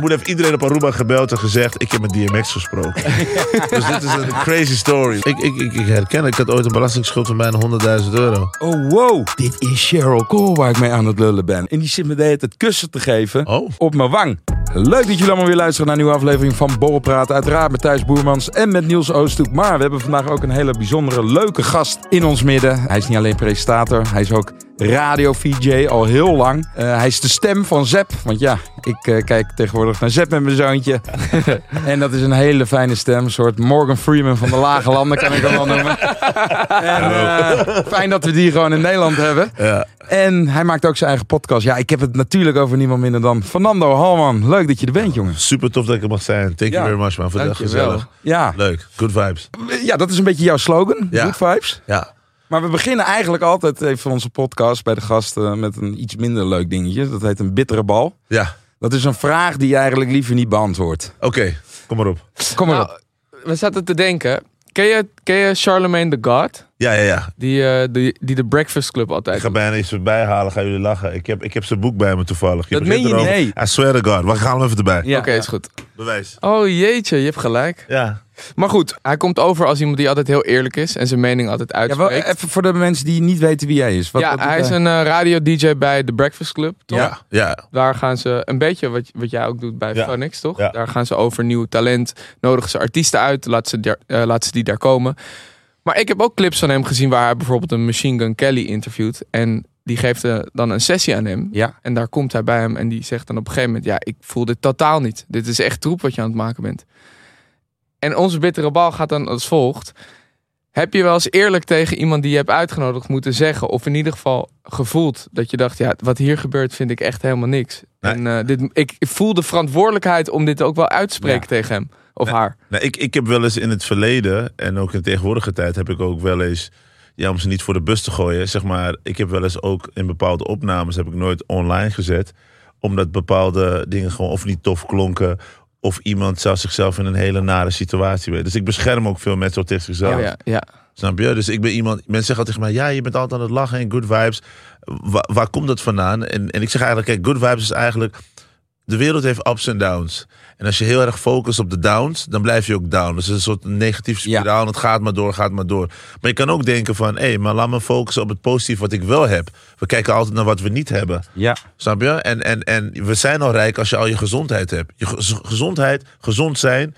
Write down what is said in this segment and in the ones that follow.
Moet heeft iedereen op Aruba gebeld en gezegd: Ik heb met DMX gesproken. dus dit is een crazy story. Ik, ik, ik, ik herken, ik had ooit een belastingsschuld van bijna 100.000 euro. Oh, wow. Dit is Cheryl Cole waar ik mee aan het lullen ben. En die zit me de hele tijd kussen te geven Oh. op mijn wang. Leuk dat jullie allemaal weer luisteren naar een nieuwe aflevering van Borrelpraat. Uiteraard met Thijs Boermans en met Niels Oosthoek. Maar we hebben vandaag ook een hele bijzondere, leuke gast in ons midden. Hij is niet alleen presentator, hij is ook radio-VJ al heel lang. Eh, hij is de stem van Zep. Want ja, ik eh, kijk tegenwoordig naar Zep met mijn zoontje. en dat is een hele fijne stem. Een soort Morgan Freeman van de lage landen kan ik hem wel noemen. en eh, fijn dat we die gewoon in Nederland hebben. Ja. En hij maakt ook zijn eigen podcast. Ja, ik heb het natuurlijk over niemand minder dan Fernando Halman. Leuk dat je er bent, jongen. Super tof dat ik er mag zijn. Thank you Ja. very much, man. Voor de gezellig. Ja. Leuk. Good vibes. ja, dat is een beetje jouw slogan. Ja. Good vibes. Ja. Maar we beginnen eigenlijk altijd even van onze podcast bij de gasten met een iets minder leuk dingetje. Dat heet een bittere bal. Ja. Dat is een vraag die je eigenlijk liever niet beantwoordt. Oké, kom maar op. Kom maar Nou, op. we zaten te denken. Ken je, ken je Charlemagne the God? Ja, ja, ja. Die, eh, die, die de Breakfast Club altijd Ik ga doet. bijna iets erbij halen. Gaan jullie lachen. Ik heb, ik heb zijn boek bij me toevallig. Dat begint meen je erover. niet. I swear to God. We gaan hem even erbij. Ja. Oké, is goed. Bewijs. Oh jeetje, je hebt gelijk. Ja. Maar goed, hij komt over als iemand die altijd heel eerlijk is en zijn mening altijd Ja, wel, uitspreekt. even voor de mensen die niet weten wie jij is. Wat, ja, wat hij is een eh, radio-dj bij de Breakfast Club, toch? Ja. Ja. Daar gaan ze een beetje wat, wat jij ook doet bij Ja. Phonics, toch? Ja. Daar gaan ze over nieuw talent, nodigen ze artiesten uit, laten ze, eh, laten ze die daar komen. Maar ik heb ook clips van hem gezien waar hij bijvoorbeeld een Machine Gun Kelly interviewt. En die geeft eh, dan een sessie aan hem. Ja. En daar komt hij bij hem en die zegt dan op een gegeven moment: Ja, ik voel dit totaal niet. Dit is echt troep wat je aan het maken bent. En onze bittere bal gaat dan als volgt. Heb je wel eens eerlijk tegen iemand die je hebt uitgenodigd moeten zeggen, of in ieder geval gevoeld dat je dacht: Ja, wat hier gebeurt vind ik echt helemaal niks. Nee. En eh, dit, ik voel de verantwoordelijkheid om dit ook wel uit te spreken Ja. tegen hem of Nee. haar. Nou, ik, ik heb wel eens in het verleden en ook in de tegenwoordige tijd heb ik ook wel eens, ja, om ze niet voor de bus te gooien, zeg maar, ik heb wel eens ook in bepaalde opnames heb ik nooit online gezet, omdat bepaalde dingen gewoon of niet tof klonken of iemand zou zichzelf in een hele nare situatie weten. Dus ik bescherm ook veel mensen tegen zichzelf. Ja, ja, ja. Snap je? Dus ik ben iemand, mensen zeggen altijd tegen mij, ja, je bent altijd aan het lachen en good vibes. Wa- waar komt dat vandaan? En, en ik zeg eigenlijk, kijk, good vibes is eigenlijk, de wereld heeft ups en downs. En als je heel erg focust op de downs, dan blijf je ook down. Dus het is een soort negatieve Ja. spiraal en het gaat maar door, gaat maar door. Maar je kan ook denken van, hé, maar laat me focussen op het positieve wat ik wel heb. We kijken altijd naar wat we niet hebben. Ja. Snap je? En, en, en we zijn al rijk als je al je gezondheid hebt. Je ge- gezondheid, gezond zijn.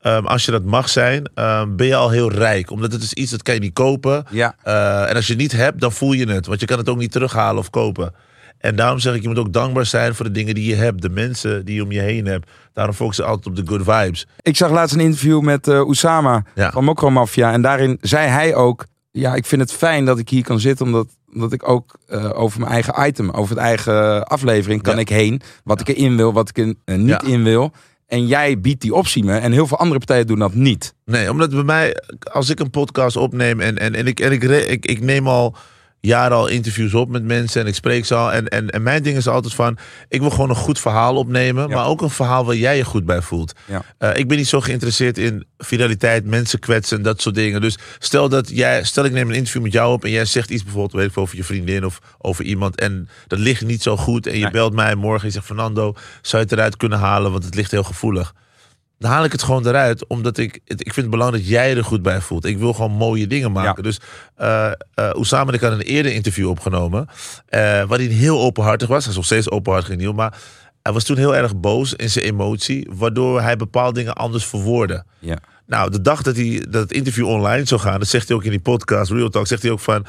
ehm, als je dat mag zijn, ehm, ben je al heel rijk. Omdat het is iets dat kan je niet kopen. Ja. Eh, en als je het niet hebt, dan voel je het. Want je kan het ook niet terughalen of kopen. En daarom zeg ik, je moet ook dankbaar zijn voor de dingen die je hebt. De mensen die je om je heen hebt. Daarom focus je altijd op de good vibes. Ik zag laatst een interview met Oussama Ja. van Mokro Mafia. En daarin zei hij ook... Ja, ik vind het fijn dat ik hier kan zitten. Omdat, omdat ik ook eh, over mijn eigen item, over het eigen aflevering kan Ja. ik heen. Wat ik erin wil, wat ik er eh, niet Ja. in wil. En jij biedt die optie me. En heel veel andere partijen doen dat niet. Nee, omdat bij mij, als ik een podcast opneem en, en, en, ik, en ik, ik neem al jaren al interviews op met mensen en ik spreek ze al. En, en, en mijn ding is altijd van, ik wil gewoon een goed verhaal opnemen, Ja. maar ook een verhaal waar jij je goed bij voelt. Ja. Eh, ik ben niet zo geïnteresseerd in viraliteit, mensen kwetsen en dat soort dingen. Dus stel dat jij, stel ik neem een interview met jou op en jij zegt iets bijvoorbeeld, weet ik over je vriendin of over iemand en dat ligt niet zo goed en je Nee. belt mij morgen en je zegt Fernando, zou je het eruit kunnen halen, want het ligt heel gevoelig dan haal ik het gewoon eruit. Omdat ik, het- ik vind het belangrijk dat jij er goed bij voelt. Ik wil gewoon mooie dingen maken. Dus Oussama en ik hadden een eerder interview opgenomen. eh waarin heel openhartig was. Hij is nog steeds openhartig nieuw. Maar hij was toen heel erg boos in zijn emotie. Waardoor hij bepaalde dingen anders verwoordde. Ja. Nou, de dag dat, hij, dat het interview online zou gaan. Dat zegt hij ook in die podcast, Real Talk. Zegt hij ook van...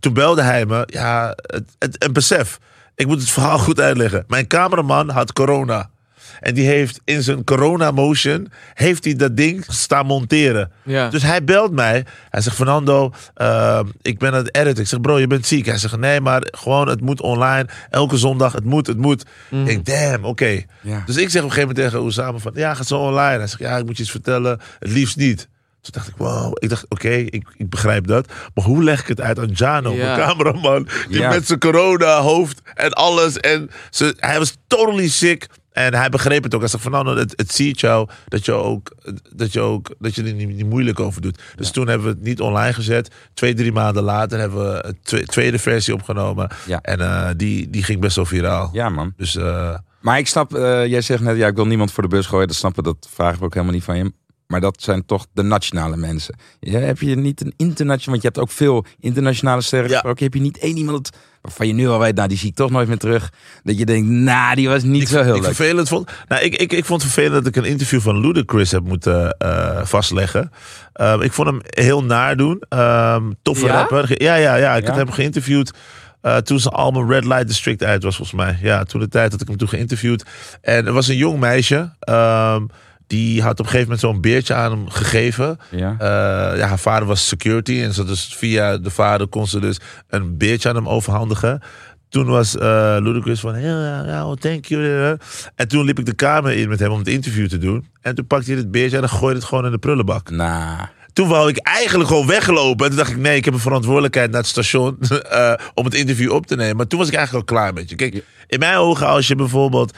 Toen belde hij me. Ja, het, het, en besef. Ik moet het verhaal goed uitleggen. Mijn cameraman had corona. En die heeft in zijn corona motion heeft hij dat ding staan monteren. Ja. Dus hij belt mij. Hij zegt: Fernando, eh, ik ben aan het editen. Ik zeg: Bro, je bent ziek. Hij zegt: Nee, maar gewoon, het moet online. Elke zondag, het moet, het moet. Ik denk: Damn, oké. Ja. Dus ik zeg op een gegeven moment tegen Oussama: van, Ja, gaat zo online. Hij zegt: Ja, ik moet je iets vertellen. Het liefst niet. Toen dacht ik, wow. Ik dacht, oké, ik, ik begrijp dat. Maar hoe leg ik het uit aan Jano, Ja. mijn cameraman? Die Ja. met zijn corona hoofd en alles. En ze, hij was totally sick. En hij begreep het ook. Hij zei van, nou, nou, het, het ziet jou dat je ook, dat je ook, dat je er niet, niet moeilijk over doet. Dus toen hebben we het niet online gezet. Twee, drie maanden later hebben we een twe- tweede versie opgenomen. Ja. En eh, die, die ging best wel viraal. Ja, man. Dus eh, Maar ik snap, eh, jij zegt net, ja, ik wil niemand voor de bus gooien. Dat snappen, dat vragen we ook helemaal niet van je. Maar dat zijn toch de nationale mensen. Ja, heb je niet een internationaal, want je hebt ook veel internationale sterren Ja. gesproken. Heb je niet één iemand waarvan je nu al weet, nou, die zie ik toch nooit meer terug. Dat je denkt, nou, die was niet zo heel ik leuk. vervelend vond. Nou, ik, ik, ik vond het vervelend dat ik een interview van Ludacris heb moeten eh, vastleggen. Ehm, ik vond hem heel naar doen. Ehm toffe Ja? rapper. Ja, ja, ja. Ik Ja? had hem geïnterviewd. eh, toen zijn album Red Light District uit was, volgens mij. Ja, toen de tijd dat ik hem toen geïnterviewd. En er was een jong meisje. ehm, die had op een gegeven moment zo'n beertje aan hem gegeven. Ja. Eh, ja, haar vader was security. En ze dus via de vader kon ze dus een beertje aan hem overhandigen. Toen was eh Ludacris van, ja, oh, thank you. En toen liep ik de kamer in met hem om het interview te doen. En toen pakte hij het beertje en dan gooide het gewoon in de prullenbak. Nou, Toen wou ik eigenlijk gewoon weggelopen. En toen dacht ik, nee, ik heb een verantwoordelijkheid naar het station eh, om het interview op te nemen. Maar toen was ik eigenlijk al klaar met je. Kijk, in mijn ogen, als je bijvoorbeeld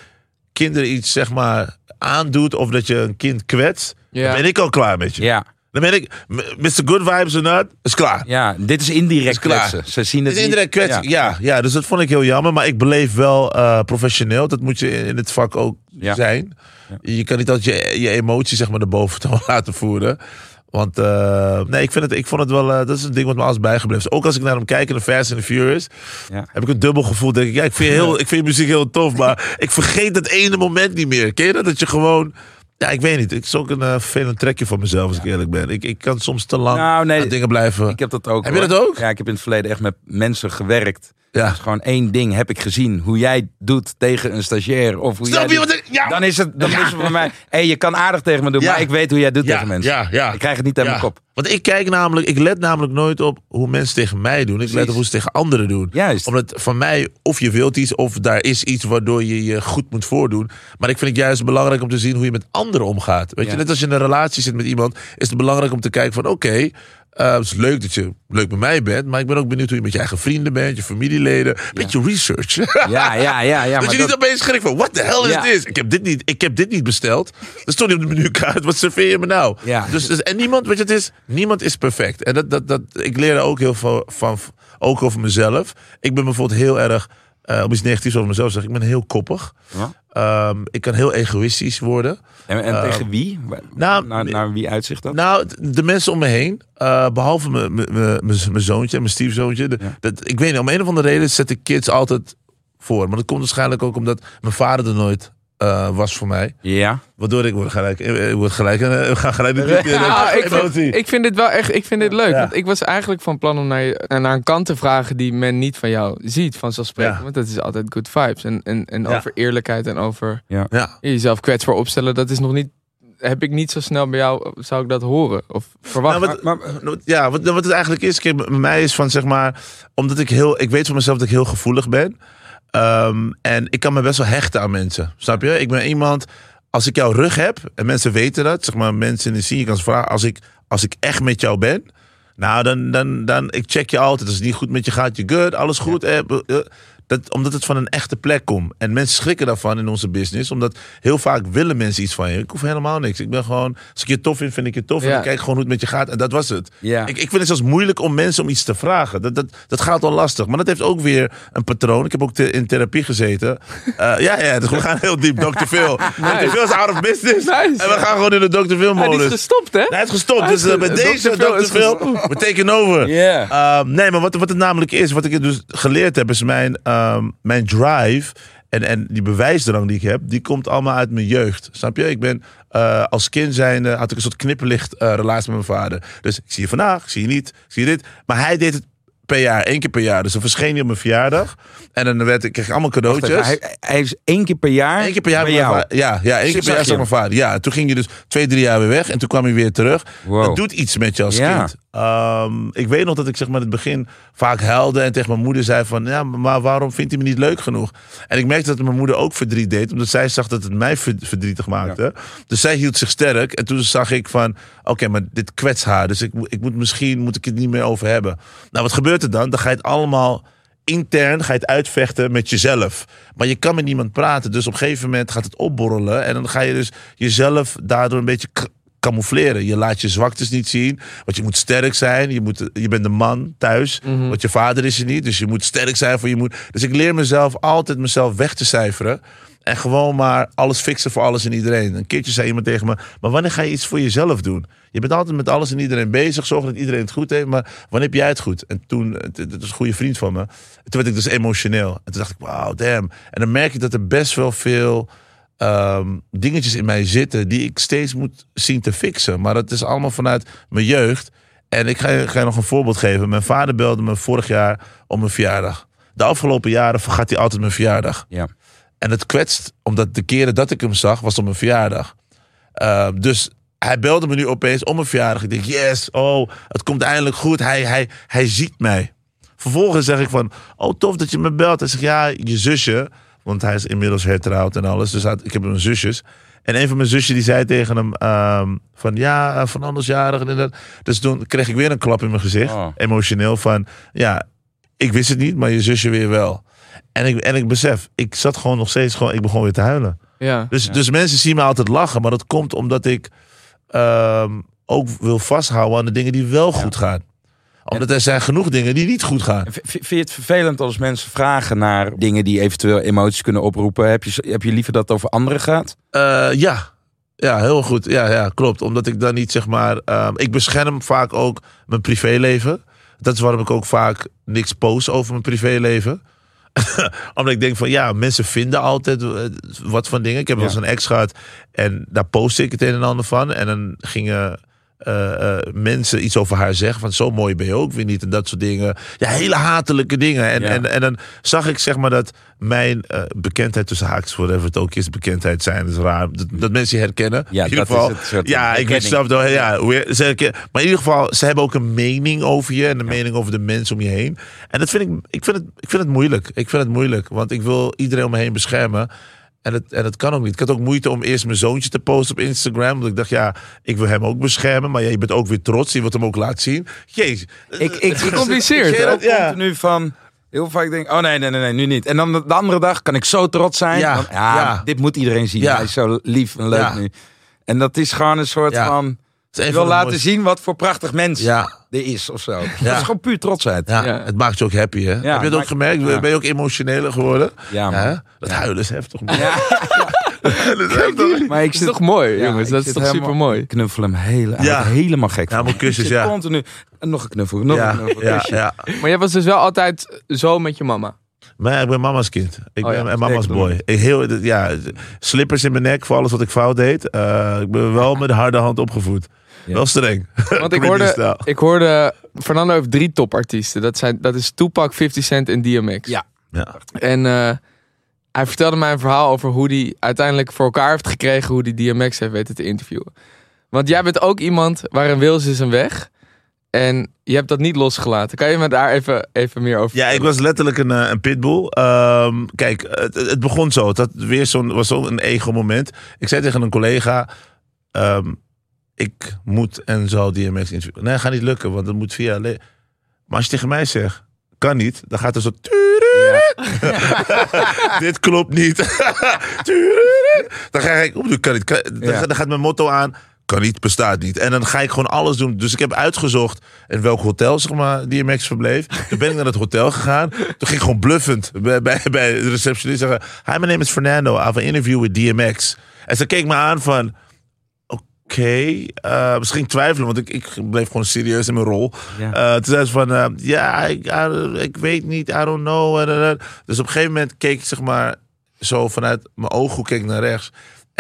kinderen iets, zeg maar, aandoet of dat je een kind kwetst, Ja. dan ben ik al klaar met je. ja. Dan ben ik, Mr. Good Vibes or not, is klaar. ja, dit is indirect Is klaar. kwetsen. Ze zien het is niet. indirect kwetsing. Ja. Ja, dus dat vond ik heel jammer. Maar ik beleef wel eh, professioneel. Dat moet je in, het vak ook Ja. zijn. Je kan niet altijd je, je emoties zeg maar, naar boven toe laten voeren. Want eh, nee, ik, vind het, ik vond het wel... eh, dat is een ding wat me als bijgebleven is. Ook als ik naar hem kijk in de Fast and the Furious... Ja. heb ik een dubbel gevoel. Denk ik, ja, ik vind, heel, ik vind muziek heel tof. Maar ik vergeet dat ene moment niet meer. Ken je dat? Dat je gewoon... Ja, ik weet niet. Het is ook een eh, vervelend trekje van mezelf, als ik eerlijk ben. Ik, ik kan soms te lang Nou, nee, aan dingen blijven. Ik heb dat ook. Heb je dat ook? Ja, ik heb in het verleden echt met mensen gewerkt. Ja. Dat is gewoon één ding heb ik gezien. Hoe jij doet tegen een stagiair. Of hoe jij doet-. Ja. Dan is het, dan is het voor mij. Hé, je kan aardig tegen me doen, Ja. maar ik weet hoe jij doet tegen mensen. Ja, ja. Ik krijg het niet Ja. mijn kop. Want ik kijk namelijk, ik let namelijk nooit op hoe mensen tegen mij doen. Ik let op hoe ze tegen anderen doen. Juist. Omdat van mij, of je wilt iets, of daar is iets waardoor je je goed moet voordoen. Maar ik vind het juist belangrijk om te zien hoe je met anderen omgaat. Weet je, net als je in een relatie zit met iemand, is het belangrijk om te kijken van oké. Eh, het is leuk dat je leuk bij mij bent, maar ik ben ook benieuwd hoe je met je eigen vrienden bent, je familieleden. Beetje research. Ja, ja, ja. ja dat maar je niet dat- opeens schrikt van, what the hell is Ja. this? Ik heb dit niet, ik heb dit niet besteld. Dat stond niet op de menukaart. Wat serveer je me nou? Ja. Dus, dus- en niemand, weet je, het is, niemand is perfect. En dat, dat, dat, ik leer er ook heel veel van, ook over mezelf. Ik ben bijvoorbeeld heel erg, eh om iets negatiefs over mezelf zeggen, ik ben heel koppig. Ja. Ehm, ik kan heel egoïstisch worden. En, en Eh, tegen wie? nou, naar, naar wie uitzicht dat? Nou, de mensen om me heen, eh, behalve mijn- mijn- mijn mijn zoontje, mijn stiefzoontje. de- Ja. dat, ik weet niet, om een of andere reden zet ik kids altijd voor. Maar dat komt waarschijnlijk ook omdat mijn vader er nooit eh, was voor mij. ja. Waardoor ik word gelijk, ik word gelijk, eh, gaan gelijk de diepte in. Ja, ik, vind, ik vind dit wel echt ik vind dit leuk. Ja. Want ik was eigenlijk van plan om naar, je, naar een kant te vragen die men niet van jou ziet, vanzelfsprekend. Ja. Want dat is altijd good vibes. En, en, en over eerlijkheid en over Ja. jezelf kwetsbaar opstellen, dat is nog niet. Heb ik niet zo snel bij jou, zou ik dat horen of verwachten? Nou, wat, ja, wat, wat het eigenlijk is, kijk, bij mij is van zeg maar, omdat ik heel, ik weet van mezelf dat ik heel gevoelig ben. Ehm, en ik kan me best wel hechten aan mensen. Snap je? Ik ben iemand, als ik jouw rug heb, en mensen weten dat, zeg maar, mensen in de scene, je kan ze vragen, als ik, als ik echt met jou ben, nou, dan, dan, dan, ik check je altijd. Als het niet goed met je gaat, je good, alles goed. Eh, eh, dat, omdat het van een echte plek komt. En mensen schrikken daarvan in onze business. Omdat heel vaak willen mensen iets van je. Ik hoef helemaal niks. Ik ben gewoon, als ik je tof vind, vind ik je tof. En dan kijk ik gewoon hoe het met je gaat. En dat was het. Ja. Ik, ik vind het zelfs moeilijk om mensen om iets te vragen. Dat, dat, dat gaat al lastig. Maar dat heeft ook weer een patroon. Ik heb ook te- in therapie gezeten. Eh, ja, ja, dus we gaan heel diep. Dr. Phil. Dr. Phil is out of business. Nice. En we gaan gewoon in de Dr. Phil Hij modus. is gestopt, hè? Hij is gestopt. Hij Dus is eh, Dr. deze Phil Dr. Phil, we taken over. Ja. Ehm, nee, maar wat, wat het namelijk is, wat ik dus geleerd heb, is mijn, ehm, mijn drive. En, en die bewijsdrang die ik heb, die komt allemaal uit mijn jeugd. Snap je? Ik ben eh, als kind zijnde, had ik een soort knipperlicht eh, relatie met mijn vader. Dus ik zie je vandaag, ik zie je niet, ik zie je dit. Maar hij deed het per jaar, één keer per jaar. Dus dan verscheen hij op mijn verjaardag. En dan werd, ik kreeg ik allemaal even, cadeautjes. Hij, hij is één keer per jaar. Eén keer per jaar bij jou. Ja, ja één keer per jaar zag mijn vader. Ja, toen ging je dus twee, drie jaar weer weg. En toen kwam hij weer terug. Wow. Dat doet iets met je als Ja. kind. Ehm, ik weet nog dat ik zeg maar in het begin vaak huilde. En tegen mijn moeder zei van... Ja, maar waarom vindt hij me niet leuk genoeg? En ik merkte dat mijn moeder ook verdriet deed. Omdat zij zag dat het mij ver- verdrietig maakte. Dus zij hield zich sterk. En toen zag ik van... Oké, maar dit kwets haar. Dus ik, moet- ik moet misschien moet ik het niet meer over hebben. Nou, wat gebeurt er dan? Dan ga je het allemaal intern ga je het uitvechten met jezelf. Maar je kan met niemand praten. Dus op een gegeven moment gaat het opborrelen. En dan ga je dus jezelf daardoor een beetje camoufleren. Je laat je zwaktes niet zien. Want je moet sterk zijn. Je, moet, je bent de man thuis. Want je vader is er niet. Dus je moet sterk zijn voor je moeder. Dus ik leer mezelf altijd mezelf weg te cijferen. En gewoon maar alles fixen voor alles en iedereen. Een keertje zei iemand tegen me: Maar wanneer ga je iets voor jezelf doen? Je bent altijd met alles en iedereen bezig. Zorg dat iedereen het goed heeft. Maar wanneer heb jij het goed? En toen, het is een goede vriend van me. Toen werd ik dus emotioneel. En toen dacht ik: Wauw, damn. En dan merk je dat er best wel veel ehm, dingetjes in mij zitten. die ik steeds moet zien te fixen. Maar dat is allemaal vanuit mijn jeugd. En ik ga je, ga nog een voorbeeld geven. Mijn vader belde me vorig jaar om mijn verjaardag. De afgelopen jaren vergat hij altijd mijn verjaardag. Ja. En het kwetst, omdat de keren dat ik hem zag, was op mijn verjaardag. Uh, dus hij belde me nu opeens om mijn verjaardag. Ik denk, yes, oh, het komt eindelijk goed. Hij, hij, hij ziet mij. Vervolgens zeg ik van, oh tof dat je me belt. Hij zegt, ja, je zusje, want hij is inmiddels hertrouwd en alles. Dus ik heb een zusjes. En een van mijn zusjes die zei tegen hem ehm, van, ja, van anders jarig en dat. Dus toen kreeg ik weer een klap in mijn gezicht. Oh. Emotioneel van, ja, ik wist het niet, maar je zusje weer wel. En ik, en ik besef, ik zat gewoon nog steeds gewoon, ik begon weer te huilen. Ja. Dus, dus mensen zien me altijd lachen, maar dat komt omdat ik ehm, ook wil vasthouden aan de dingen die wel goed gaan. Omdat er zijn genoeg dingen die niet goed gaan. Vind je het vervelend als mensen vragen naar dingen die eventueel emoties kunnen oproepen? Heb je, heb je liever dat het over anderen gaat? Eh, ja. Ja, heel goed. Ja, ja, klopt. Omdat ik dan niet zeg maar. ehm, ik bescherm vaak ook mijn privéleven. Dat is waarom ik ook vaak niks post over mijn privéleven. Omdat ik denk van ja, mensen vinden altijd eh, wat van dingen. Ik heb wel eens een ex gehad en daar postte ik het een en ander van. En dan gingen eh, eh, mensen iets over haar zeggen. Van zo mooi ben je ook weer niet. En dat soort dingen. Ja, hele hatelijke dingen. En, Ja. en, en dan zag ik zeg maar dat mijn eh, bekendheid tussen haakjes, whatever het ook is, bekendheid zijn, is raar. Dat, dat mensen je herkennen. Ja, in ieder geval. ja, ik weet zelf wel. Ja, ze maar in ieder geval, ze hebben ook een mening over je en een mening over de mensen om je heen. En dat vind ik, ik vind het, ik vind het moeilijk. Ik vind het moeilijk, want ik wil iedereen om me heen beschermen. En het, en het kan ook niet. Ik had ook moeite om eerst mijn zoontje te posten op Instagram. Omdat ik dacht, ja, ik wil hem ook beschermen. Maar ja, je bent ook weer trots. Je wilt hem ook laten zien. Jezus. Ik, ik, Gecompliceerd, Ik, ik, hè? ook continu van... Heel vaak denk ik, oh nee, nee, nee, nee, nu niet. En dan de, de andere dag kan ik zo trots zijn. Ja, Want, ja, ja. dit moet iedereen zien. Ja. Hij is zo lief en leuk Ja. nu. En dat is gewoon een soort Ja. van... Je wil laten mooiste- zien wat voor prachtig mens Ja, er is of zo. Dat is gewoon puur trotsheid. ja, Ja. het maakt je ook happy, hè? Heb je het ook gemerkt? ja. Ben je ook emotioneler geworden? Ja, man. Hè? Dat huilen is heftig. man. Ja. Dat is heftig. Maar ik Dat is zit, toch mooi, Ja, jongens? ik Dat is toch helemaal- super mooi? ik knuffel hem hele, helemaal gek. Ja, maar kusjes, ja. Continu. En nog een knuffel, nog Ja, een knuffel. ja, kusje. ja. Maar jij was dus wel altijd zo met je mama. Maar ik ben mama's kind. Ik Oh ben ja, mama's boy. Ik heel, ja, slippers in mijn nek voor alles wat ik fout deed. Eh, ik ben wel met de harde hand opgevoed. Ja. Wel streng. Want ik hoorde, ik hoorde... Fernando heeft drie topartiesten. Dat, zijn, dat is Tupac, 50 Cent en DMX. Ja. Ja. En eh, hij vertelde mij een verhaal over hoe hij uiteindelijk voor elkaar heeft gekregen... hoe hij DMX heeft weten te interviewen. Want jij bent ook iemand waar een wils is een weg. En je hebt dat niet losgelaten. Kan je me daar even, even meer over Ja, ik was letterlijk een, eh, een pitbull. Ehm, kijk, het, het begon zo. Dat weer zo'n was zo'n ego moment. Ik zei tegen een collega: ehm, ik moet en zal DMX interviewen. Nee, gaat niet lukken, want dat moet via. Maar als je tegen mij zegt, kan niet, dan gaat er zo. Dit klopt niet. dan ga ik, kan niet. Dan, dan gaat mijn motto aan. Kan niet, bestaat niet. En dan ga ik gewoon alles doen. Dus ik heb uitgezocht in welk hotel zeg maar, DMX verbleef. Toen ben ik naar het hotel gegaan. Toen ging ik gewoon bluffend bij, bij, bij de receptionist zeggen... Hi, my name is Fernando. I have an interview with DMX. En ze keek me aan van... Oké, eh, misschien twijfelen, want ik, ik bleef gewoon serieus in mijn rol. Ja. Eh, toen zei ze van, eh, ja, ik, I- ik weet niet, I don't know. Dus op een gegeven moment keek ik zeg maar zo vanuit mijn ooghoek keek ik naar rechts.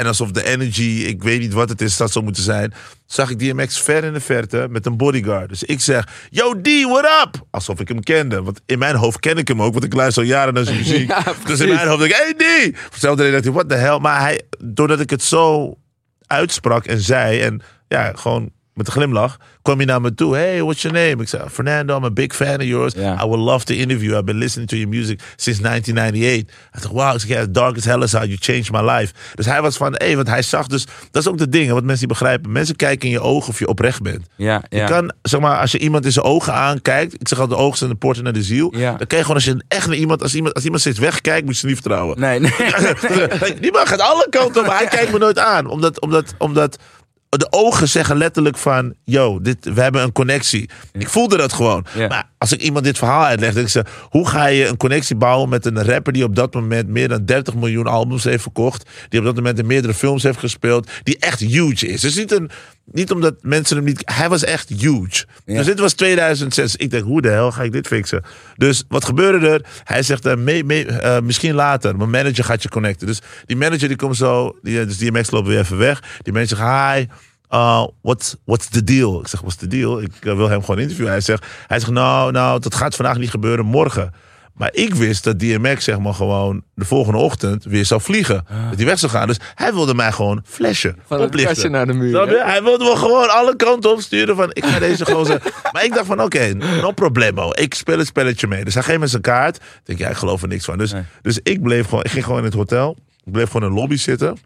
En alsof de energy, ik weet niet wat het is, dat zou moeten zijn. Zag ik DMX ver in de verte met een bodyguard. Dus ik zeg, yo D, what up? Alsof ik hem kende. Want in mijn hoofd ken ik hem ook, want ik luister al jaren naar zijn muziek. Ja, dus in mijn hoofd denk ik, hey D! Vertelde hij dat hij, what the hell? Maar hij, doordat ik het zo uitsprak en zei en ja, gewoon met een glimlach, kwam hij naar me toe. Hey, what's your name? Ik zei, Fernando, I'm a big fan of yours. I would love to interview. I've been listening to your music since 1998. Hij dacht, wow, ik zeg, yeah, dark as hell is how you changed my life. Dus hij was van, hey, want hij zag dus, dat is ook de ding, wat mensen niet begrijpen. Mensen kijken in je ogen of je oprecht bent. Ja, ja. Je kan, zeg maar, als je iemand in zijn ogen aankijkt, ik zeg altijd, de ogen zijn de poorten naar de ziel. Dan kan je gewoon, als je echt naar iemand, als iemand, als iemand steeds wegkijkt, moet je ze niet vertrouwen. Nee, nee. Die man gaat alle kanten op, maar hij kijkt me nooit aan. Omdat, omdat, omdat de ogen zeggen letterlijk van... Yo, dit, we hebben een connectie. Ik voelde dat gewoon. Ja. Maar als ik iemand dit verhaal uitleg... Denk ik ze, hoe ga je een connectie bouwen met een rapper... die op dat moment meer dan 30 miljoen albums heeft verkocht... die op dat moment in meerdere films heeft gespeeld... die echt huge is. Dus niet, een, niet omdat mensen hem niet... Hij was echt huge. Ja. Dus dit was 2006. Ik denk, hoe de hel ga ik dit fixen? Dus wat gebeurde er? Hij zegt, eh, mee, mee, eh, misschien later. Mijn manager gaat je connecten. Dus die manager die komt zo... Die, dus DMX loopt weer even weg. Die manager zegt, hi... Uh, what's, what's the deal? Ik zeg, what's the deal? Ik eh, wil hem gewoon interviewen. Hij zegt, hij zegt, nou, nou, dat gaat vandaag niet gebeuren, morgen. Maar ik wist dat DMX zeg maar gewoon de volgende ochtend weer zou vliegen. Dat hij weg zou gaan. Dus hij wilde mij gewoon flashen, Van oplichten. kastje naar de muur. Hij wilde me gewoon alle kanten opsturen van ik ga deze gozer. maar ik dacht van oké, no problemo. Ik speel het spelletje mee. Dus hij geeft me zijn kaart. Ik denk ja, ik geloof er niks van. Dus, Nee. dus ik bleef gewoon, ik ging gewoon in het hotel. Ik bleef gewoon in de lobby zitten. Op een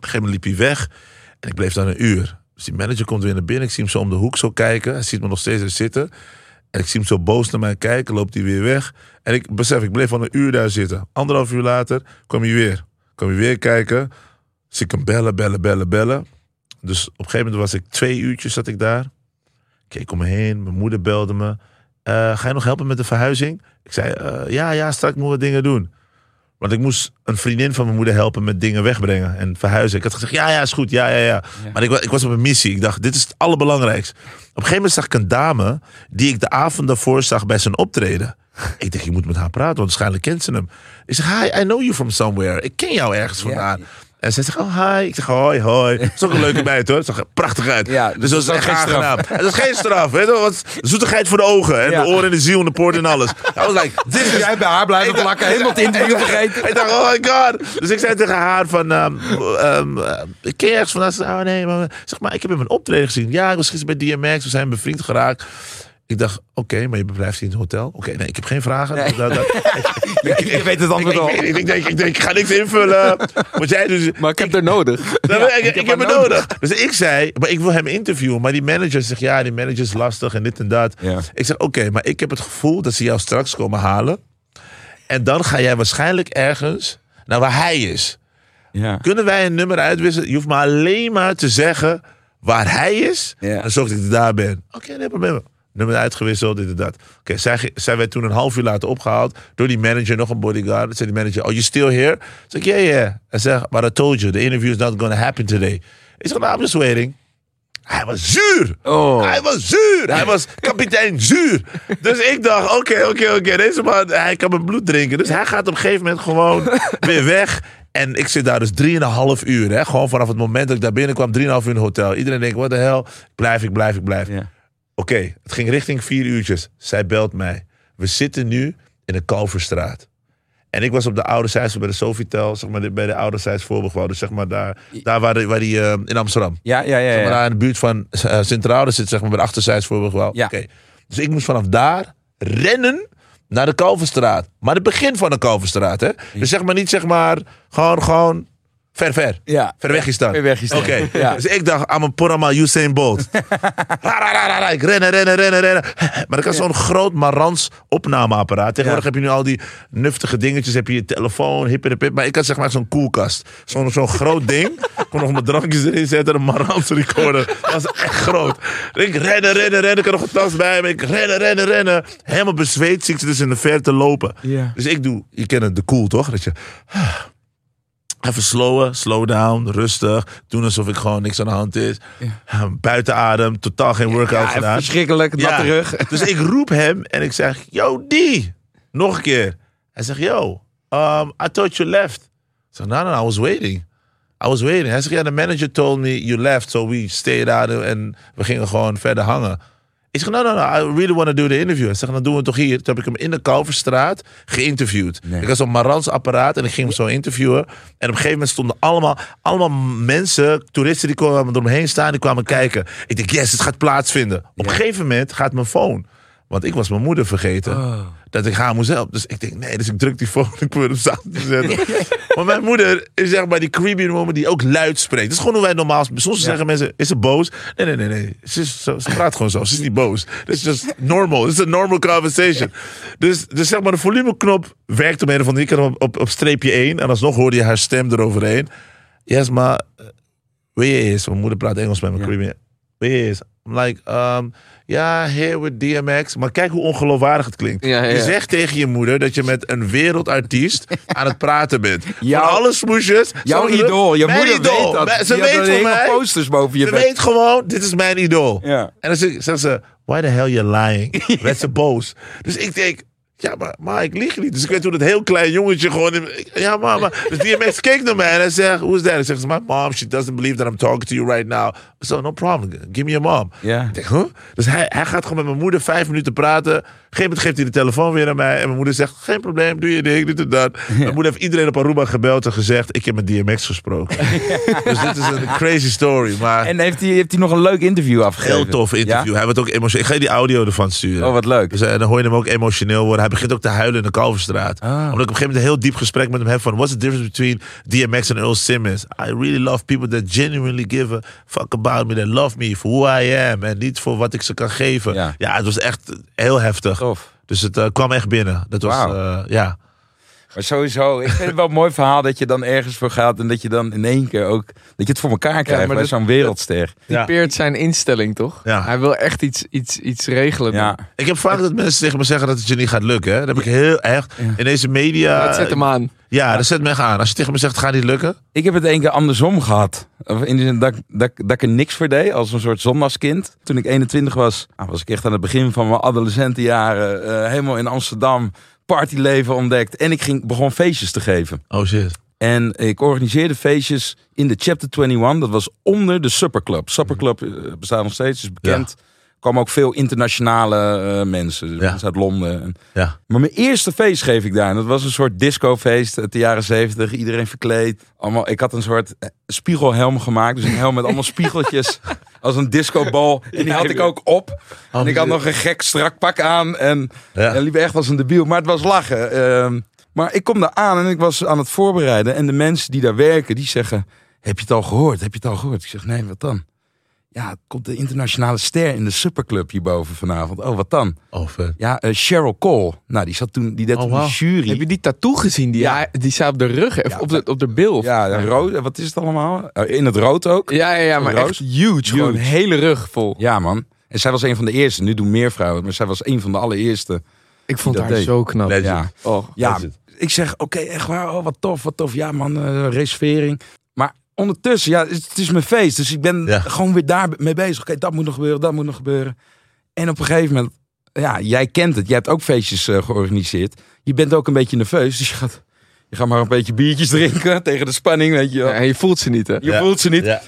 gegeven moment liep hij weg. En ik bleef dan een uur. Dus die manager komt weer naar binnen. Ik zie hem zo om de hoek zo kijken. Hij ziet me nog steeds er zitten. En ik zie hem zo boos naar mij kijken. Loopt hij weer weg. En ik besef, ik bleef al een uur daar zitten. Anderhalf uur later kwam hij weer. Kwam hij weer kijken. Dus ik hem bellen, bellen, bellen, bellen. Dus op een gegeven moment was ik twee uurtjes zat ik daar. Keek om me heen. Mijn moeder belde me. "Eh, ga je nog helpen met de verhuizing? Ik zei, "Eh, ja, ja, straks moet ik wat dingen doen. Want ik moest een vriendin van mijn moeder helpen met dingen wegbrengen en verhuizen. Ik had gezegd, ja, ja, is goed, ja, ja, ja. Maar ik, ik was op een missie. Ik dacht, dit is het allerbelangrijkste. Op een gegeven moment zag ik een dame die ik de avond daarvoor zag bij zijn optreden. Ik dacht, je moet met haar praten, want waarschijnlijk kent ze hem. Ik zeg, hi, I know you from somewhere. Ik ken jou ergens vandaan. En zij zegt, oh, hi. Ik zeg, hoi, hoi. Dat is ook een leuke meid, hoor. Het zag er prachtig uit. Ja, dus dat is dat echt geen straf. Het is geen straf, weet je. Wat zoetigheid voor de ogen. En Ja. de oren en de ziel en de poort en alles. I was like, this is Jij bij haar blijven plakken, helemaal het interview vergeten. ik dacht, oh my god. Dus ik zei tegen haar van, ehm, eh, ik ken je ergens vandaan? Ze zei, oh nee, maar, zeg maar, ik heb hem een optreden gezien. Ja, ik was gisteren bij DMX, we zijn bevriend geraakt. Ik dacht, oké, maar je verblijft hier in het hotel? Oké, nee, ik heb geen vragen. Nee. Dat- dat- Ik, ik weet het antwoord al. ik, ik, ik denk, ik, denk, ik ga niks invullen. Wat jij dus... Maar ik heb er nodig. Nou, ik, ik, heb heb het nodig. Dus ik zei, maar ik wil hem interviewen. Maar die manager zegt, ja, die manager is lastig en dit en dat. Ja. Ik zeg, oké, maar ik heb het gevoel dat ze jou straks komen halen. En dan ga jij waarschijnlijk ergens naar waar hij is. Ja. Kunnen wij een nummer uitwisselen? Je hoeft maar alleen maar te zeggen waar hij is. Ja. Dan zorg ik dat ik daar ben. Oké, nee probleem. Nummer uitgewisseld, dit en dat. Oké, zij, ge- zij werd toen een half uur later opgehaald door die manager, nog een bodyguard. Dan zei die manager, oh, you still here? Zeg ik, yeah, yeah. Hij zegt, but I told you, the interview is not gonna happen today. Ik zeg, I'm just waiting. Hij was zuur. Oh. Hij was zuur. Hij was kapitein zuur. Dus ik dacht, oké, oké, oké. Deze man, hij kan mijn bloed drinken. Dus hij gaat op een gegeven moment gewoon weer weg. En ik zit daar dus drieënhalf uur. Hè? Gewoon vanaf het moment dat ik daar binnenkwam, drieënhalf uur in het hotel. Iedereen denkt, wat de hel. Ik blijf, ik blijf, ik blijf. Ja. Oké, het ging richting vier uurtjes. Zij belt mij. We zitten nu in de Kalverstraat. En ik was op de oude zijds bij de Sofitel, zeg maar bij de oude voorbegebouw. Dus zeg maar daar, daar waar, waar die eh, in Amsterdam. Ja, ja, ja. Zeg maar daar in de buurt van uh, Sint-Trouwen zit, zeg maar bij de achterzijds voorbegebouw. Ja. Oké. Dus ik moest vanaf daar rennen naar de Kalverstraat. Maar het begin van de Kalverstraat, hè? Dus zeg maar niet zeg maar gewoon, gewoon ver, ver. Ja. Ver weg is dan. Ver weg is dan. Oké. Ja. Dus ik dacht, I'm een porama Usain Bolt. Ra, ra, ra, ra, ra. ik rennen, rennen, rennen, rennen. Maar ik had zo'n groot Marans opnameapparaat. Tegenwoordig Ja. heb je nu al die nuftige dingetjes. Heb je je telefoon, hip en de pip. Maar ik had zeg maar zo'n koelkast. Zo'n zo'n groot ding. Ik kon nog mijn drankjes erin zetten. Een Marans recorder. Dat was echt groot. Ik rennen, rennen, rennen. Ik had nog een tas bij me. Ik rennen, rennen, rennen. Helemaal bezweet zie ik ze dus in de verte lopen. Ja. Dus ik doe, je kent het, de cool toch? Dat je even slowen, slow down, rustig. Doen alsof ik gewoon niks aan de hand is. Buiten adem, totaal geen workout Ja, gedaan. verschrikkelijk, natte rug. Dus ik roep hem en ik zeg, yo die, nog een keer. Hij zegt, yo, um, I thought you left. Ik zeg, no, no, no, I was waiting. I was waiting. Hij zegt, ja, the manager told me you left, so we stayed out en we gingen gewoon verder hangen. Ik zeg, no, no, no, I really want to do the interview. Hij zegt, dan doen we het toch hier. Toen heb ik hem in de Kalverstraat geïnterviewd. Nee. Ik had zo'n Marans apparaat en ik ging hem zo interviewen. En op een gegeven moment stonden allemaal, allemaal mensen, toeristen die kwamen eromheen staan, die kwamen kijken. Ik denk, yes, het gaat plaatsvinden. Op een gegeven moment gaat mijn phone. Want ik was mijn moeder vergeten. Dat ik haar moest helpen. Dus ik denk, nee, dus ik druk die phone. Ik probeer hem zacht te zetten. maar mijn moeder is zeg maar die creepy woman die ook luid spreekt. Dat is gewoon hoe wij normaal... Soms zeggen mensen, is ze boos? Nee, nee, nee, nee. Ze, is zo, ze praat gewoon zo. Ze is niet boos. Dat is just normal. It's a normal conversation. Dus, dus zeg maar, de volumeknop werkt om een of andere... Ik had hem op, op, op streepje 1. En alsnog hoorde je haar stem eroverheen. Yes, maar... uh, Wie je is? Mijn moeder praat Engels met me. Ja. Creepy. Wie je is? I'm like, um, ja, here with DMX. Maar kijk hoe ongeloofwaardig het klinkt. Ja, ja, Je zegt tegen je moeder dat je met een wereldartiest aan het praten bent. Jouw- Van alle smoesjes. Jouw idool. Je moeder idool. weet dat. Ze had weet er mij. posters boven je Ze bed. weet gewoon, dit is mijn idool. Ja. En dan zegt zegt ze, why the hell you lying? Werd ze boos. Dus ik denk, ja, maar, maar ik lieg niet. Dus ik weet hoe dat heel klein jongetje gewoon... in- ik- ja, maar. Dus DMX keek naar mij en hij zegt, who's that? Hij zegt, my mom, she doesn't believe that I'm talking to you right now. So, no problem. Give me your mom. Ja. Ik denk, huh? Dus hij, hij gaat gewoon met mijn moeder vijf minuten praten. Op een gegeven moment geeft hij de telefoon weer aan mij. En mijn moeder zegt, geen probleem, doe je ding, dit en dat. Mijn moeder heeft iedereen op Aruba gebeld en gezegd, ik heb met DMX gesproken. dus dit is een crazy story. Maar En heeft hij, heeft hij nog een leuk interview afgegeven? heel tof interview. Ja? Hij wordt ook emotioneel. Ik ga je die audio ervan sturen. Oh, wat leuk. Dus, eh, dan hoor je hem ook emotioneel worden. Hij begint ook te huilen in de Kalverstraat. Ah. Omdat ik op een gegeven moment een heel diep gesprek met hem heb van... What's the difference between DMX en Earl Simmons? I really love people that genuinely give a fuck about me. That love me for who I am. En niet voor wat ik ze kan geven. Ja. Ja, het was echt heel heftig. Tof. Dus het eh, kwam echt binnen. Dat was, eh, ja. Maar sowieso, ik vind het wel een mooi verhaal dat je dan ergens voor gaat en dat je dan in één keer ook, dat je het voor elkaar krijgt maar bij dat- zo'n wereldster. Ja. Peert zijn instelling, toch? Ja. Hij wil echt iets, iets, iets regelen. Ja. Ik heb vaak dat mensen tegen me zeggen dat het je niet gaat lukken. Hè? Dat heb ik heel echt. In deze media... Zet hem aan. Ja, dat zet me echt aan. Als je tegen me zegt, gaat niet lukken. Ik heb het één keer andersom gehad. In de zin dat, ik- dat, dat ik er niks voor deed, als een soort zondagskind. Toen ik 21 was, nou, was ik echt aan het begin van mijn adolescentenjaren. eh, helemaal in Amsterdam, partyleven ontdekt. En ik ging, begon feestjes te geven. Oh shit. En ik organiseerde feestjes in de Chapter 21. Dat was onder de Supperclub. Supperclub eh, bestaat nog steeds, is bekend. Kwamen ook veel internationale eh, mensen. Dus Ja. mensen uit Londen. En- Ja. Maar mijn eerste feest geef ik daar. En dat was een soort discofeest uit de jaren zeventig. Iedereen verkleed. Allemaal, ik had een soort eh, spiegelhelm gemaakt. Dus een helm met allemaal spiegeltjes. Als een discobal. En die had ik ook op. En ik had nog een gek strak pak aan. En Ja. en liep echt als een debiel. Maar het was lachen. Ehm, maar ik kom daar aan en ik was aan het voorbereiden. En de mensen die daar werken, die zeggen... Heb je het al gehoord? Heb je het al gehoord? Ik zeg, nee, wat dan? Ja, het komt de internationale ster in de Superclub hierboven vanavond. Oh, wat dan? Oh, vet. Ja, eh, Cheryl Cole. Nou, die zat toen, die deed Oh, de jury. Heb je die tattoo gezien? Die, Ja. die staat op de rug, of Ja, op, de, op de bil. Ja, rood. Wat is het allemaal? Eh, In het rood ook. ja, ja, ja, maar Roos? echt huge. Gewoon een hele rug vol. Ja, man. En zij was een van de eerste. Nu doen meer vrouwen, maar zij was een van de allereerste. Ik vond haar deed. zo knap. Legend. Ja. Oh. Ja, Dat is het. ik zeg, oké, echt waar, oh, wat tof, wat tof. Ja man, eh, reservering. Ondertussen, ja, het is mijn feest. Dus ik ben Ja. gewoon weer daar mee bezig. Oké, dat moet nog gebeuren, dat moet nog gebeuren. En op een gegeven moment, ja, jij kent het. Jij hebt ook feestjes eh, georganiseerd. Je bent ook een beetje nerveus, dus je gaat, je gaat maar een beetje biertjes drinken tegen de spanning, weet je wel. Ja, en je voelt ze niet, hè? Je Ja. voelt ze niet. Ja.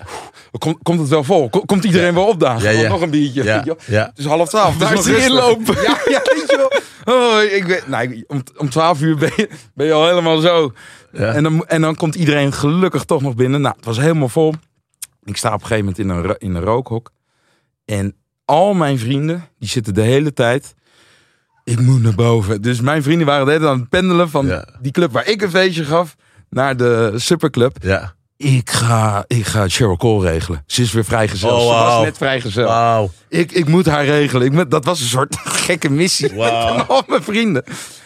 Komt, komt het wel vol? Ko- Komt iedereen wel opdagen? Ja, ja. Nog een biertje. Ja. weet je wel. Ja. Het is half twaalf. het is inlopen. Ja, ja, weet je wel. Oh, ik weet, nou, om, om 12 uur ben je, ben je al helemaal zo. Ja. En, dan, en dan komt iedereen gelukkig toch nog binnen. Nou, het was helemaal vol. Ik sta op een gegeven moment in een, in een rookhok. En al mijn vrienden, die zitten de hele tijd... Ik moet naar boven. Dus mijn vrienden waren de hele tijd aan het pendelen van Ja. die club waar ik een feestje gaf... naar de superclub. Ja. Ik ga, ik ga Cheryl Cole regelen. Ze is weer vrijgezel. Oh, Ze was net vrijgezel. Wauw. Ik, ik moet haar regelen. Ik moet, dat was een soort gekke missie. Met al mijn vrienden.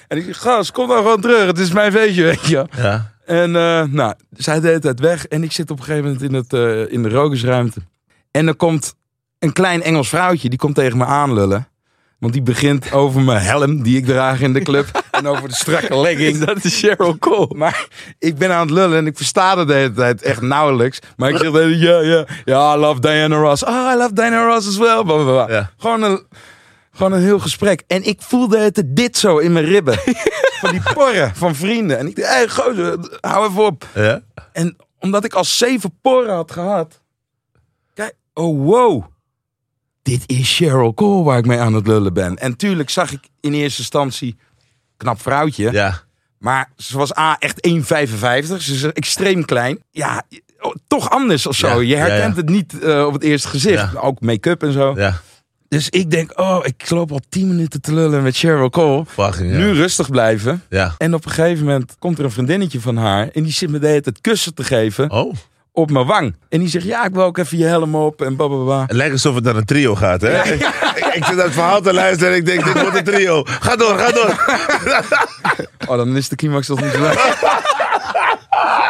En ik zeg, gast, kom nou gewoon terug. Het is mijn feestje, weet je. Ja. En eh, nou, zij deed tijd weg. En ik zit op een gegeven moment in, het, eh, in de rokersruimte. En er komt een klein Engels vrouwtje. Die komt tegen me aanlullen. Want die begint over mijn helm die ik draag in de club. en over de strakke legging. Dat is Cheryl Cole. Maar ik ben aan het lullen en ik versta het de hele tijd echt nauwelijks. Maar ik zeg de ja, ja, ja, I love Diana Ross. Ah, I love Diana Ross as well. Ja. Gewoon, een, gewoon een heel gesprek. En ik voelde het dit zo in mijn ribben. van die porren van vrienden. En ik dacht, hey, gozer, hou even op. Ja. En omdat ik al zeven poren had gehad. Kijk, oh wow. Dit is Cheryl Cole waar ik mee aan het lullen ben. En tuurlijk zag ik in eerste instantie knap vrouwtje. Ja. Maar ze was A, echt 1,55. Ze is extreem klein. Ja, oh, toch anders of zo. Ja, Je herkent ja. het niet eh, op het eerste gezicht. Ook make-up en zo. Ja. Dus ik denk, oh, ik loop al 10 minuten te lullen met Cheryl Cole. Fucking. Nu rustig blijven. Ja. En op een gegeven moment komt er een vriendinnetje van haar. En die zit me de hele tijd kussen te geven Oh. Op mijn wang. En die zegt, ja, ik wil ook even je helm op en bababa. Het lijkt alsof het naar een trio gaat, hè? Ik, ik zit naar het verhaal te luisteren en ik denk, dit wordt een trio. Ga door, ga door. Oh, dan is de climax toch niet zo leuk.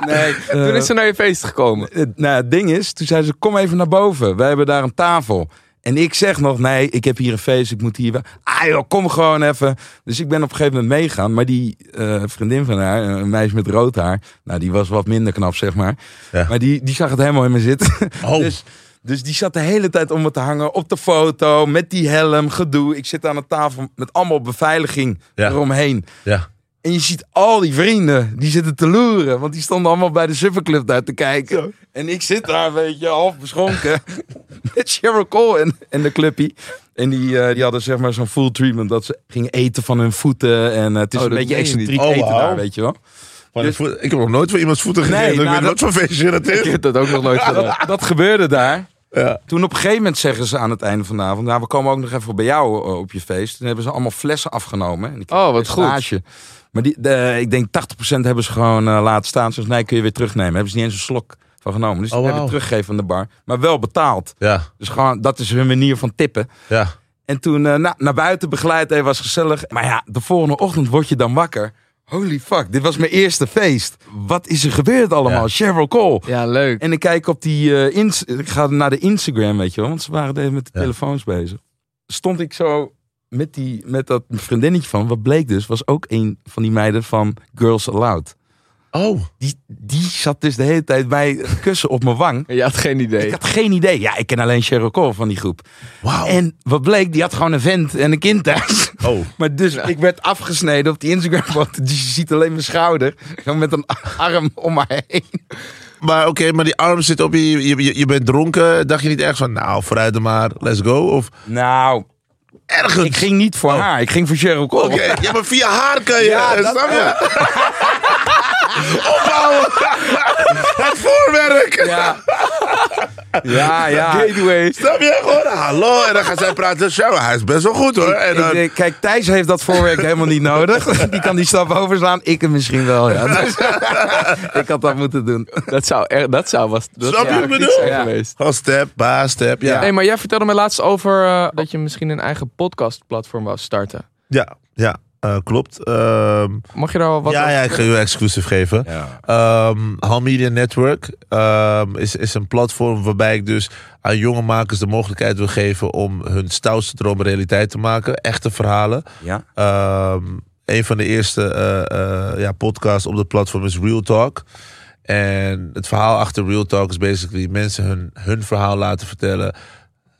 Nee, Toen eh, is ze naar je feest gekomen. het, nou, het ding is, toen zei ze, kom even naar boven. Wij hebben daar een tafel. En ik zeg nog, nee, ik heb hier een feest, ik moet hier... Ah joh, kom gewoon even. Dus ik ben op een gegeven moment meegaan. Maar die eh, vriendin van haar, een meisje met rood haar... Nou, die was wat minder knap, zeg maar. Ja. Maar die, die zag het helemaal in me zitten. Oh. Dus, dus die zat de hele tijd om me te hangen op de foto, met die helm, gedoe. Ik zit aan een tafel met allemaal beveiliging Ja. eromheen. Ja. En je ziet al die vrienden, die zitten te loeren. Want die stonden allemaal bij de Superclub daar te kijken. En ik zit daar, weet je, half beschonken. met Sheryl Cole en, en de clubpie. En die, eh, die hadden zeg maar zo'n full treatment. Dat ze gingen eten van hun voeten. En eh, het is Oh, een beetje excentriek Oh, eten daar, weet je wel. Van Dus- voet- ik heb nog nooit voor iemands voeten Nee, gegeten. ik nou, weet nooit van feestje dat Ik is. heb dat ook nog nooit gedaan. Dat, dat gebeurde daar. Ja. Toen op een gegeven moment zeggen ze aan het einde van de avond... nou, we komen ook nog even bij jou eh, op je feest. Toen hebben ze allemaal flessen afgenomen. En ik Oh, wat goed. Maar die, de, ik denk 80% hebben ze gewoon eh, laten staan. Zoals, nee, kun je weer terugnemen. Hebben ze niet eens een slok van genomen. Dus Oh, die hebben wauw. teruggegeven aan de bar. Maar wel betaald. Ja. Dus gewoon, dat is hun manier van tippen. Ja. En toen eh, nou, naar buiten begeleid, even was gezellig. Maar ja, de volgende ochtend word je dan wakker. Holy fuck, dit was mijn eerste feest. Wat is er gebeurd allemaal? Ja. Cheryl Cole. Ja, leuk. En ik kijk op die. eh, ik ga naar de Instagram, weet je wel. Want ze waren even met de Ja. telefoons bezig. Stond ik zo met, die, met dat vriendinnetje van. Wat bleek dus, was ook een van die meiden van Girls Aloud. Oh. Die, die zat dus de hele tijd bij het kussen op mijn wang. Je had geen idee. Ik had geen idee. Ja, ik ken alleen Cheryl Cole van die groep. Wauw. En wat bleek, die had gewoon een vent en een kind thuis. Oh. Maar dus, ik werd afgesneden op die Instagram-foto. Dus je ziet alleen mijn schouder. Gewoon met een arm om mij heen. Maar oké, maar die arm zit op je, je, je, je bent dronken. Dacht je niet ergens van, nou, vooruit dan maar, let's go? Of Nou, ergens? ik ging niet voor haar. Ik ging voor Cheryl Cole. Oké, ja, maar via haar kan je. Ja, dat snap je? Opbouwen. Het voorwerk. Ja. Ja, ja. Gateway. Snap je? Gewoon, hallo. En dan gaat zij praten. Zo, hij is best wel goed hoor. En Ik dan, denk, kijk, Thijs heeft dat voorwerk helemaal niet nodig. Die kan die stap overslaan. Ik hem misschien wel, ja. Dus, ik had dat moeten doen. Dat zou, er, dat zou was. Dat Snap je wat ik bedoel? Ja. geweest. Gewoon step, step. Ja, Nee, maar jij vertelde me laatst over eh, dat je misschien een eigen podcastplatform wou starten. ja, ja eh, klopt. Ehm, Mag je daar wel wat ja, over ja, ik ga je exclusief geven. Ja. Ehm Hal Media Network ehm, is, is een platform waarbij ik dus aan jonge makers de mogelijkheid wil geven om hun stoutste droom realiteit te maken. Echte verhalen. Ja. Ehm, een van de eerste eh, eh, ja, podcasts op dat platform is Real Talk. En het verhaal achter Real Talk is basically mensen hun, hun verhaal laten vertellen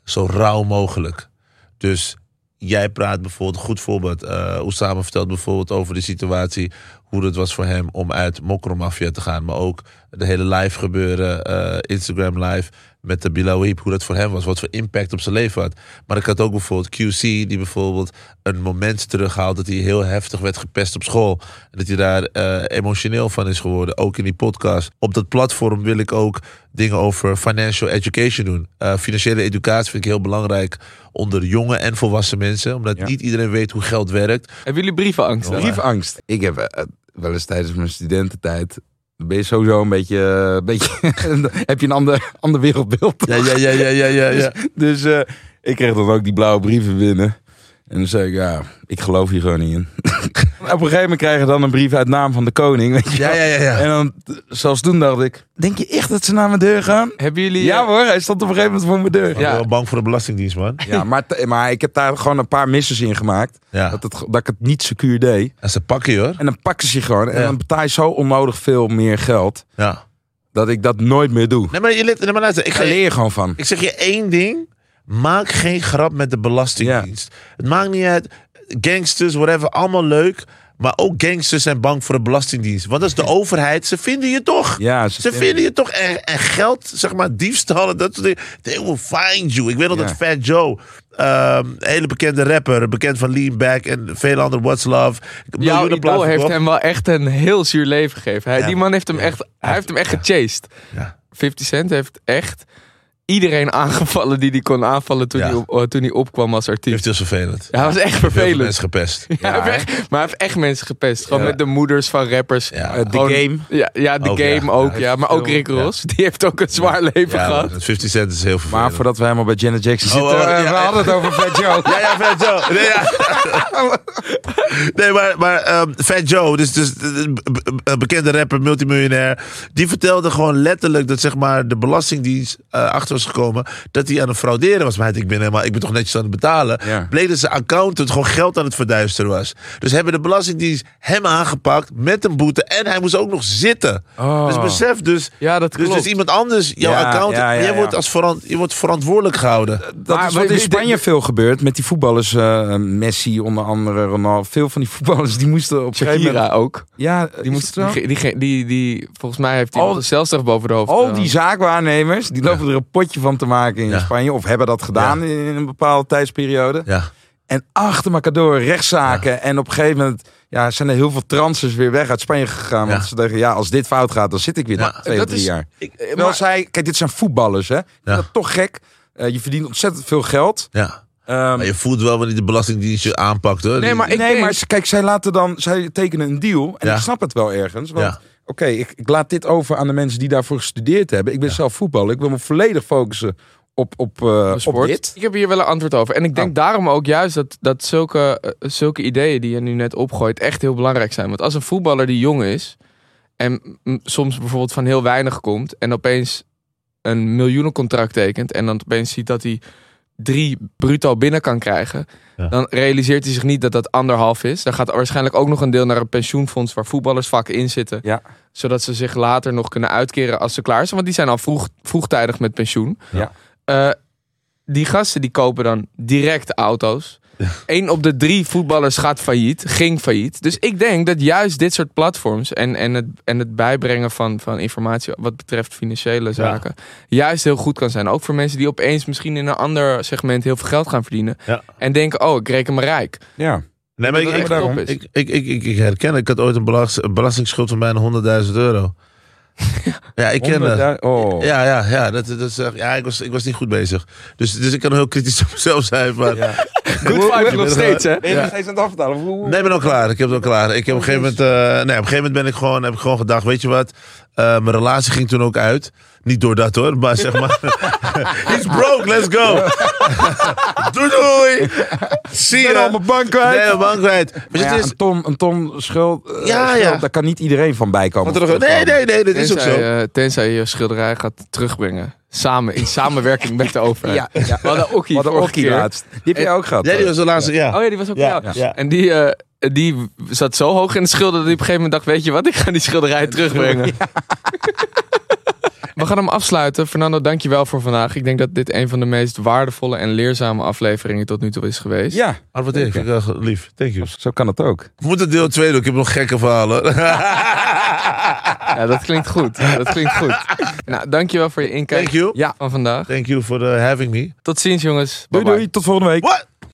zo rauw mogelijk. Dus jij praat bijvoorbeeld, een goed voorbeeld, uh, Oussama vertelt bijvoorbeeld over de situatie, hoe het was voor hem om uit Mokromafia te gaan. Maar ook de hele live gebeuren, uh, Instagram live met de Bilawib, hoe dat voor hem was, wat voor impact op zijn leven had. Maar ik had ook bijvoorbeeld QC, die bijvoorbeeld een moment terughaalt dat hij heel heftig werd gepest op school. En dat hij daar uh, emotioneel van is geworden, ook in die podcast. Op dat platform wil ik ook dingen over financial education doen. Uh, financiële educatie vind ik heel belangrijk onder jonge en volwassen mensen, omdat Ja. niet iedereen weet hoe geld werkt. Hebben jullie brievenangst? Briefangst. Ik heb eh, wel eens tijdens mijn studententijd. Ben je sowieso een beetje. eh, een beetje heb je een ander, ander wereldbeeld. Ja, ja, ja, ja, ja, ja. ja. Dus eh, ik kreeg dan ook die blauwe brieven binnen. En dan zei ik, ja, ik geloof hier gewoon niet in. Op een gegeven moment krijg je dan een brief uit naam van de koning. Weet je Ja, ja, ja, ja. En dan, zelfs toen dacht ik, denk je echt dat ze naar mijn deur gaan? Hebben jullie... Ja eh, hoor, hij stond op een gegeven moment voor mijn deur. Ik ben wel bang voor de Belastingdienst, man. Ja, maar, maar ik heb daar gewoon een paar misses in gemaakt. Ja. Dat, het, dat ik het niet secuur deed. En ze pakken je, hoor. En dan pakken ze je gewoon. En dan betaal je zo onnodig veel meer geld. Ja. Dat ik dat nooit meer doe. Nee, maar, je, nee, maar luister, ik, Ik ga, leer je gewoon van. ik zeg je één ding. Maak geen grap met de Belastingdienst. Het maakt niet uit. Gangsters, whatever, allemaal leuk. Maar ook gangsters zijn bang voor de belastingdienst. Want dat is de overheid. Ze vinden je toch. Ja, Ze vinden je toch. En, en geld, zeg maar, diefstallen, dat soort dingen. They will find you. Ik weet nog Ja. dat Fat Joe, een hele bekende rapper, bekend van Lean Back en vele andere What's Love. Jouw idool platen heeft hem wel echt een heel zuur leven gegeven. Hij, Ja. Die man heeft hem echt, hij heeft hem echt gechased. Ja. 50 Cent heeft echt iedereen aangevallen die hij kon aanvallen toen, Ja. hij, op, oh, toen hij opkwam als artiest. Heeft heel vervelend. Ja, dat was echt vervelend. mensen gepest. Ja, hij echt- maar hij heeft echt mensen gepest. Gewoon Ja. met de moeders van rappers. Ja. Eh, The Gewoon- Game. Ja, ja de Ook, game ja. ook. Ja, maar ook Rick Ross. Die heeft ook een zwaar leven Ja, gehad. man, 50 Cent is heel vervelend. Maar voordat we helemaal bij Janet Jackson Oh, zitten, oh, eh, ja, we ja. hadden het over Fat Joe. Ja, ja, Fat Joe. Nee, ja. nee maar, maar ehm, Fat Joe, dus, dus een bekende rapper, multimiljonair, die vertelde gewoon letterlijk dat zeg maar, de Belastingdienst eh, achter was gekomen dat hij aan het frauderen was. Maar hij ik ben, helemaal, ik ben toch netjes aan het betalen. Ja. Bleek dat zijn accountant gewoon geld aan het verduisteren was. Dus hebben de Belastingdienst hem aangepakt met een boete en hij moest ook nog zitten. Oh. Dus besef dus, Ja, dat dus, klopt. dus iemand anders, jouw Ja, accountant, ja, ja, jij ja. wordt, als verant, je wordt verantwoordelijk gehouden. Dat Maar is wat in Spanje veel gebeurt met die voetballers. eh, Messi onder andere, Ronaldo. Veel van die voetballers die moesten op een gegeven moment... Shakira ook. Ja, Die, is moest, het zo? die, die, die, die, volgens mij heeft hij Al- celstraf boven de hoofd. Al eh, die zaakwaarnemers, die lopen er een potje van te maken in Ja. Spanje. Of hebben dat gedaan in, in een bepaalde tijdsperiode. Ja. En achter elkaar door rechtszaken. En op een gegeven moment ja, zijn er heel veel transfers weer weg uit Spanje gegaan. Want ze dachten, ja, als dit fout gaat, dan zit ik weer Ja, na twee dat of drie is- jaar. ik- Terwijl maar- zij, kijk, dit zijn voetballers, hè. Dat toch gek. Eh, je verdient ontzettend veel geld. Ja. Ehm, Maar je voelt wel wanneer de Belastingdienst je aanpakt hoor. Nee, maar ik nee, denk- maar ze- kijk, zij laten dan, zij tekenen een deal. En Ja. ik snap het wel ergens. Want Oké, ik, ik laat dit over aan de mensen die daarvoor gestudeerd hebben. Ik ben zelf voetballer. Ik wil me volledig focussen op, op, eh, dit. Ik heb hier wel een antwoord over. En ik denk Oh. daarom ook juist dat, dat zulke, eh, zulke ideeën die je nu net opgooit echt heel belangrijk zijn. Want als een voetballer die jong is en soms bijvoorbeeld van heel weinig komt en opeens een miljoenencontract tekent en dan opeens ziet dat hij drie bruto binnen kan krijgen, Ja. dan realiseert hij zich niet dat dat anderhalf is. Dan gaat waarschijnlijk ook nog een deel naar een pensioenfonds waar voetballers vaak in zitten. Ja. Zodat ze zich later nog kunnen uitkeren als ze klaar zijn. Want die zijn al vroeg, vroegtijdig met pensioen. Ja. Eh, die gasten die kopen dan direct auto's. Eén op de drie voetballers gaat failliet, ging failliet. Dus ik denk dat juist dit soort platforms en, en, het, en het bijbrengen van, van informatie wat betreft financiële zaken, juist heel goed kan zijn. Ook voor mensen die opeens misschien in een ander segment heel veel geld gaan verdienen. Ja. En denken, oh, ik reken me rijk. Ja. Nee, maar ik, ik, daarom. ik, ik, ik, herken, ik had ooit een, belast, een belastingsschuld van bijna 100.000 euro. Ja, ik ken dat. 100.000 Oh. Ja, ja, ja, dat, dat is, ja ik, was, ik was niet goed bezig. Dus, dus ik kan heel kritisch op mezelf zijn. Maar, Good vibes nog steeds, hè? Ben je nog steeds aan het afbetalen? Hoe- hoe- Nee, ik ben al klaar. Ik heb het al klaar. Ik heb op een gegeven moment, eh, nee, op een gegeven moment ben ik gewoon, heb ik gewoon gedacht, weet je wat? Eh, mijn relatie ging toen ook uit. Niet door dat hoor, maar zeg maar. He's broke, let's go. doei doei. Zie ben al je? mijn bank kwijt. Nee, mijn bank kwijt. Maar Maar ja, het is, een, ton, een ton schuld, eh, Ja, schuld, ja. daar kan niet iedereen van bijkomen. Wat er nog- nee, nee, nee, dat is ook Tenzij, zo. eh, tenzij je je schilderij gaat terugbrengen. Samen, in samenwerking met de overheid. Ja, ja. We hadden Okkie Wat een vorige Okkie keer. laatst. Die heb jij ook gehad. Ja, die was de laatste, ja. Oh ja, die was ook Ja, ja, ja. En die, eh, die zat zo hoog in de schilder dat hij op een gegeven moment dacht... weet je wat, ik ga die schilderij terugbrengen. We gaan hem afsluiten. Fernando, dankjewel voor vandaag. Ik denk dat dit een van de meest waardevolle en leerzame afleveringen tot nu toe is geweest. Ja, ik wel lief. Thank you. zo kan het ook. We moeten deel 2 doen. Ik heb nog gekke verhalen. Ja, dat klinkt goed. Dat klinkt goed. Nou, dankjewel voor je inkijk Thank you. ja. van vandaag. Thank you for uh, having me. Tot ziens, jongens. Doei Bye-bye. doei, tot volgende week. What?